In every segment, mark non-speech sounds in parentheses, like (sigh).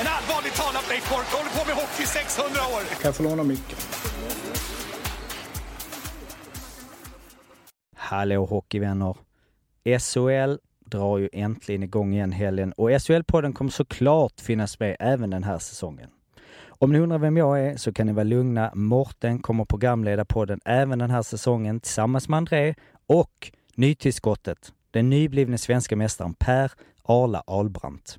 En allvarligt talat Leif Boork håller på med hockey i 600 år! Kan jag få låna micken? Hallå hockeyvänner! SHL drar ju äntligen igång igen helgen och SHL-podden kommer såklart finnas med även den här säsongen. Om ni undrar vem jag är så kan ni vara lugna. Morten kommer programleda podden även den här säsongen tillsammans med André och nytillskottet, den nyblivne svenska mästaren Per Arla Albrandt.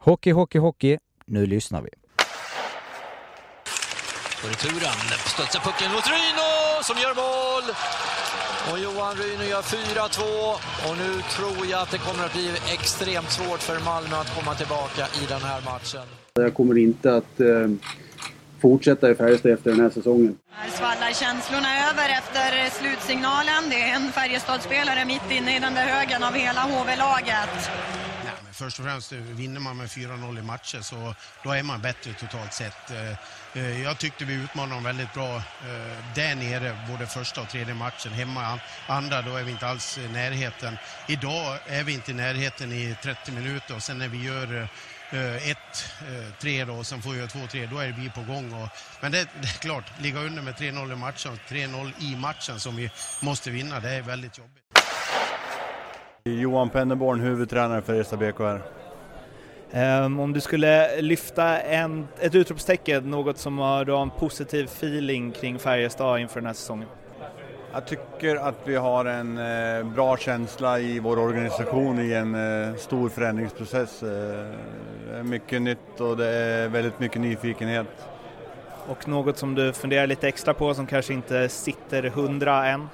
Hockey, hockey, hockey. Nu lyssnar vi. På returen studsar pucken mot Ryno som gör mål. Och Johan Ryno gör 4-2 och nu tror jag att det kommer att bli extremt svårt för Malmö att komma tillbaka i den här matchen. Jag kommer inte att eh, fortsätta i Färjestad efter den här säsongen. Här svallar känslorna över efter slutsignalen. Det är en Färjestadspelare mitt inne i den där högen av hela HV-laget. Först och främst vinner man med 4-0 i matcher så då är man bättre totalt sett. Eh, eh, jag tyckte vi utmanade dem väldigt bra eh, där nere, både första och tredje matchen. Hemma andra, då är vi inte alls i närheten. Idag är vi inte i närheten i 30 minuter och sen när vi gör 1-3 då och sen får vi göra 2-3, då är vi på gång. Och, men det, det, är klart, ligga under med 3-0 i matchen, 3-0 i matchen som vi måste vinna, det är väldigt jobbigt. Johan Penneborn, huvudtränare för Ersta BK här. Um, om du skulle lyfta en, ett utropstecken, något som har, du har en positiv feeling kring Färjestad inför den här säsongen? Jag tycker att vi har en eh, bra känsla i vår organisation i en eh, stor förändringsprocess. Eh, det är mycket nytt och det är väldigt mycket nyfikenhet. Och något som du funderar lite extra på som kanske inte sitter hundra än?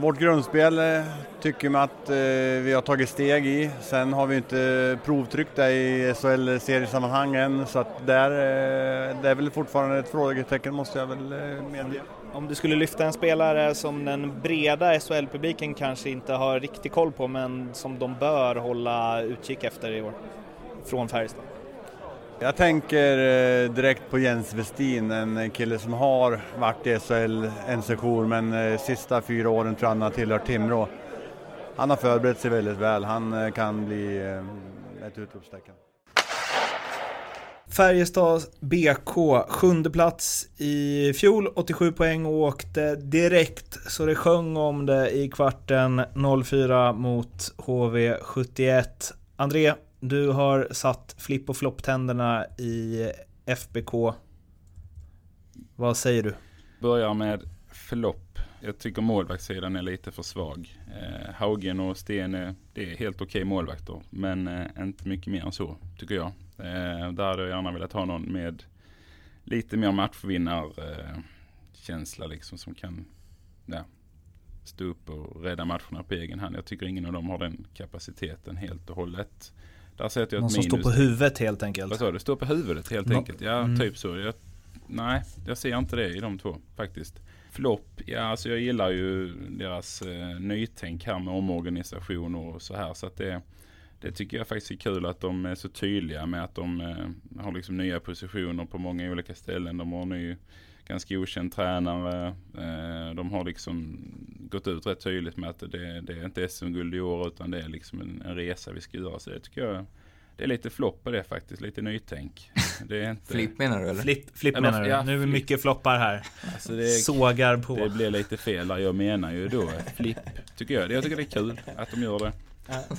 Vårt grundspel eh, tycker man att eh, vi har tagit steg i. Sen har vi inte provtryckt det i SHL-seriesammanhang än så att där, eh, det är väl fortfarande ett frågetecken måste jag väl medge. Om du skulle lyfta en spelare som den breda SHL-publiken kanske inte har riktig koll på men som de bör hålla utkik efter i år från Färjestad? Jag tänker eh, direkt på Jens Westin, en kille som har varit i SHL en session men eh, sista fyra åren tror jag han har tillhört Timrå. Han har förberett sig väldigt väl, han eh, kan bli ett utropstecken. Färjestad BK, sjunde plats i fjol, 87 poäng och åkte direkt så det sjöng om det i kvarten 04 mot HV71. André, du har satt flipp och flopptänderna i FBK. Vad säger du? Börjar med flopp. Jag tycker målvaktssidan är lite för svag. Eh, Haugen och Sten är, det är helt okej okay målvakter. Men eh, inte mycket mer än så tycker jag. Eh, där hade jag gärna velat ha någon med lite mer matchvinnarkänsla eh, liksom som kan ja, stå upp och rädda matcherna på egen hand. Jag tycker ingen av dem har den kapaciteten helt och hållet. Där sätter jag Någon som står på huvudet helt enkelt. Vad sa du? Står på huvudet helt no. enkelt. Ja, mm. typ så. Jag, nej, jag ser inte det i de två faktiskt. Flopp, ja alltså jag gillar ju deras eh, nytänk här med omorganisation och så här. Så att det, det tycker jag faktiskt är kul att de är så tydliga med att de eh, har liksom nya positioner på många olika ställen. De har ny ganska okänd tränare. Eh, de har liksom gått ut rätt tydligt med att det, det är inte SM-guld i år utan det är liksom en, en, resa vi ska göra. Så det tycker jag det är lite flopp på det faktiskt, lite nytänk. Det är inte... Flipp menar du eller? Flipp, flipp menar du? Ja, nu är det mycket floppar här. Alltså det, Sågar på. Det blir lite fel där. Jag menar ju då flipp, tycker jag. Jag tycker det är kul att de gör det.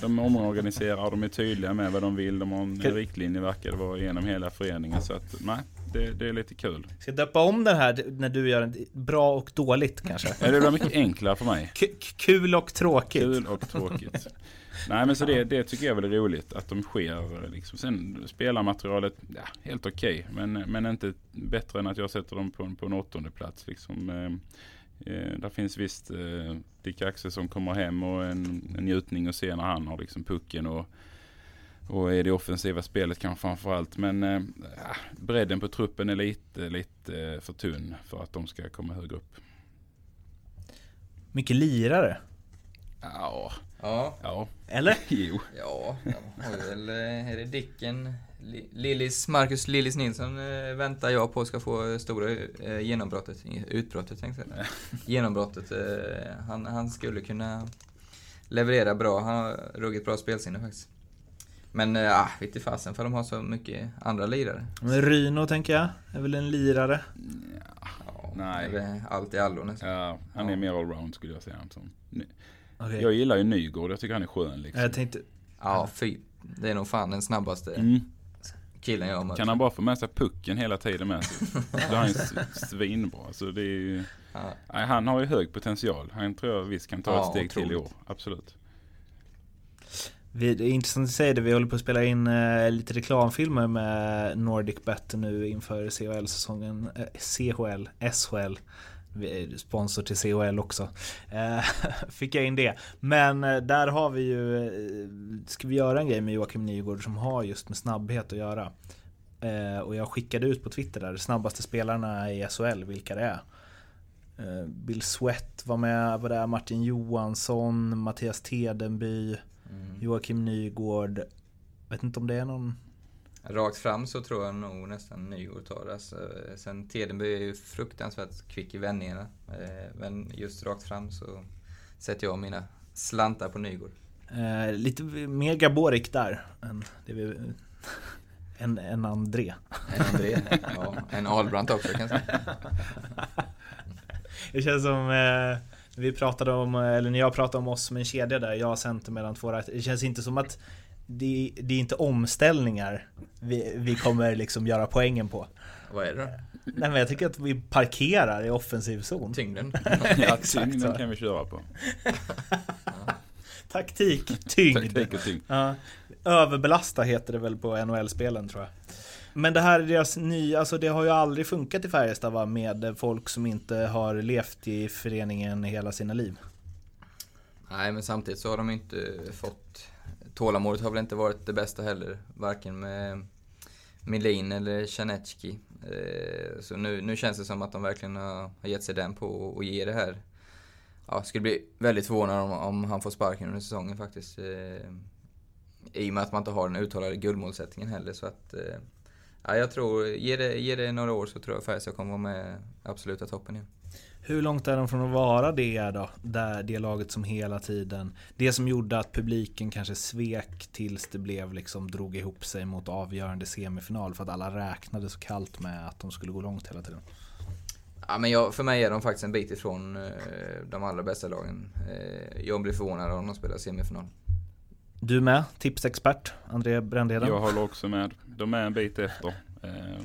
De omorganiserar, de är tydliga med vad de vill. De har en riktlinje verkar det vara genom hela föreningen. Så att nej, det, det, är lite kul. Ska jag döpa om den här när du gör en bra och dåligt kanske? Ja, det blir mycket enklare för mig. K kul och tråkigt. Kul och tråkigt. Nej men så det, det tycker jag är väl roligt att de sker. Liksom. Sen spelarmaterialet, ja, helt okej. Okay, men, men inte bättre än att jag sätter dem på, på en åttonde plats. Liksom. Eh, eh där finns visst eh, Dick Axelsson kommer hem och en, en njutning att se när han har liksom pucken och, och är det offensiva spelet kanske framförallt. Men eh, bredden på truppen är lite, lite eh, för tunn för att de ska komma högre upp. Mycket lirare. Ja. Ja. ja. Eller? (laughs) jo. Ja, väl, eh, är det Dicken, Lillis, Marcus Lillis Nilsson eh, väntar jag på ska få stora genombrottet, utbrottet tänkte jag (laughs) Genombrottet. Han, han skulle kunna leverera bra, han har ruggigt bra spelsinne faktiskt. Men ja, äh, vet fasen för de har så mycket andra lirare. Men Ryno tänker jag, är väl en lirare? Ja, ja nej. Allt i allo nästan. Ja, han är ja. mer allround skulle jag säga. Som. Okay. Jag gillar ju Nygård, jag tycker han är skön liksom. Jag tänkte... Ja, fy. Det är nog fan den snabbaste mm. killen jag har mött. Kan han bara få med sig pucken hela tiden med sig. Då är han svinbra. Så det är ju... ja. nej, han har ju hög potential. Han tror jag visst kan ta ja, ett steg otroligt. till i år. Absolut. Vi, det är intressant att säga det, vi håller på att spela in eh, lite reklamfilmer med Nordic Bet nu inför CHL-säsongen. Eh, CHL, SHL sponsor till CHL också. Eh, (laughs) fick jag in det. Men eh, där har vi ju, eh, ska vi göra en grej med Joakim Nygård som har just med snabbhet att göra. Eh, och jag skickade ut på Twitter där, snabbaste spelarna i SHL, vilka det är. Eh, Bill Sweat var med, var där Martin Johansson, Mattias Tedenby, mm. Joakim Nygård. Vet inte om det är någon Rakt fram så tror jag nog nästan Nygård tar det. Alltså, sen Tedenby är ju fruktansvärt kvick i vändningarna. Eh, men just rakt fram så sätter jag mina slantar på Nygård. Eh, lite mer Gaborik där än, det vi, (laughs) än, än André. En André, ja. En Ahlbrandt också kanske. (laughs) Det känns som eh, vi pratade om, eller när jag pratade om oss som en kedja där, jag center mellan två Det känns inte som att det, det är inte omställningar vi, vi kommer liksom göra poängen på. Vad är det då? Nej men jag tycker att vi parkerar i offensiv zon. Tyngden. (laughs) ja, tyngden kan vi köra på. (laughs) Taktik, tyngd. Taktik och tyngd. Ja. Överbelasta heter det väl på NHL-spelen tror jag. Men det här är deras nya, alltså det har ju aldrig funkat i Färjestad va, med folk som inte har levt i föreningen hela sina liv. Nej men samtidigt så har de inte fått tålamodet har väl inte varit det bästa heller. Varken med Milin eller Chanetski. Eh, så nu, nu känns det som att de verkligen har, gett sig den på att ge det här. Ja, skulle bli väldigt förvånad om, om han får sparken under säsongen faktiskt. Eh, I och med att man inte har den uttalade guldmålsättningen heller. Så att, eh, ja, jag tror, ge det, ge det några år så tror jag Färjestad kommer vara med absoluta toppen igen. Hur långt är de från att vara det då? Där, det laget som hela tiden... Det som gjorde att publiken kanske svek tills det blev liksom drog ihop sig mot avgörande semifinal för att alla räknade så kallt med att de skulle gå långt hela tiden. Ja, men jag, för mig är de faktiskt en bit ifrån eh, de allra bästa lagen. Eh, jag blir förvånad om de spelar semifinal. Du med? Tipsexpert, André Brändheden? Jag håller också med. De är en bit efter. Eh,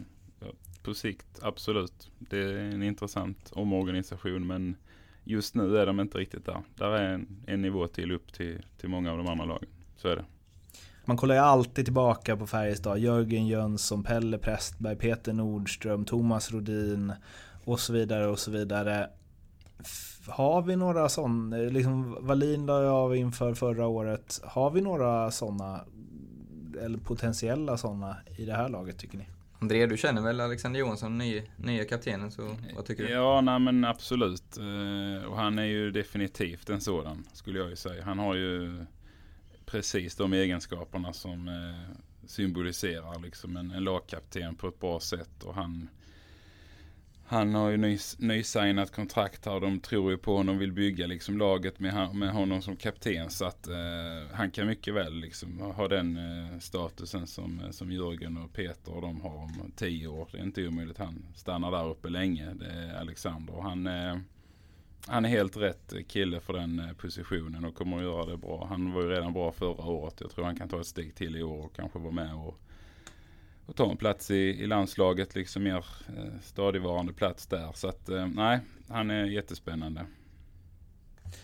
på sikt, absolut. Det är en intressant omorganisation men just nu är de inte riktigt där. Där är en, en nivå till upp till, till många av de andra lagen. Så är det. Man kollar ju alltid tillbaka på Färjestad. Jörgen Jönsson, Pelle Prästberg, Peter Nordström, Thomas Rodin och så vidare och så vidare. Har vi några sådana, liksom Wallin la jag av inför förra året. Har vi några sådana, eller potentiella sådana i det här laget tycker ni? André, du känner väl Alexander Johansson, nya, nya kaptenen, så vad tycker du? Ja, nej men absolut. Eh, och han är ju definitivt en sådan, skulle jag ju säga. Han har ju precis de egenskaperna som eh, symboliserar liksom en, en lagkapten på ett bra sätt. Och han, han har ju nys, nysignat kontrakt här och de tror ju på honom och vill bygga liksom laget med, med honom som kapten. Så att eh, han kan mycket väl liksom ha den eh, statusen som, eh, som Jörgen och Peter och de har om tio år. Det är inte omöjligt. Han stannar där uppe länge. Det är Alexander. Och han, eh, han är helt rätt kille för den eh, positionen och kommer att göra det bra. Han var ju redan bra förra året. Jag tror han kan ta ett steg till i år och kanske vara med och, och ta en plats i, i landslaget. Liksom mer eh, stadigvarande plats där. Så att eh, nej, han är jättespännande.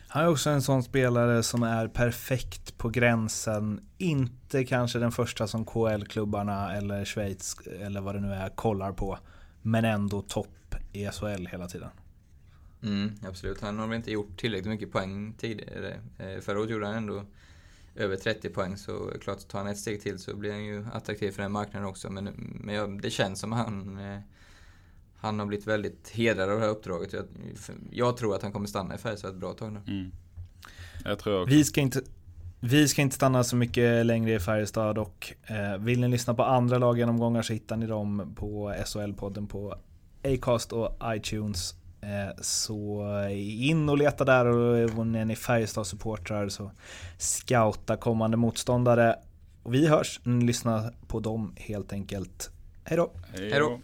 Han är också en sån spelare som är perfekt på gränsen. Inte kanske den första som KL-klubbarna eller Schweiz eller vad det nu är kollar på. Men ändå topp i SHL hela tiden. Mm, absolut. Han har väl inte gjort tillräckligt mycket poäng tidigare. Eh, förra året gjorde han ändå över 30 poäng, så klart tar han ett steg till så blir han ju attraktiv för den marknaden också. Men, men jag, det känns som han, eh, han har blivit väldigt hedrad av det här uppdraget. Jag, jag tror att han kommer stanna i Färjestad ett bra tag nu. Mm. Jag tror också. Vi ska inte... Vi ska inte stanna så mycket längre i Färjestad och eh, vill ni lyssna på andra laggenomgångar så hittar ni dem på SHL-podden på Acast och iTunes. Eh, så in och leta där och när ni Färjestad-supportrar så scouta kommande motståndare. Och vi hörs, lyssna på dem helt enkelt. Hej då! Hej då!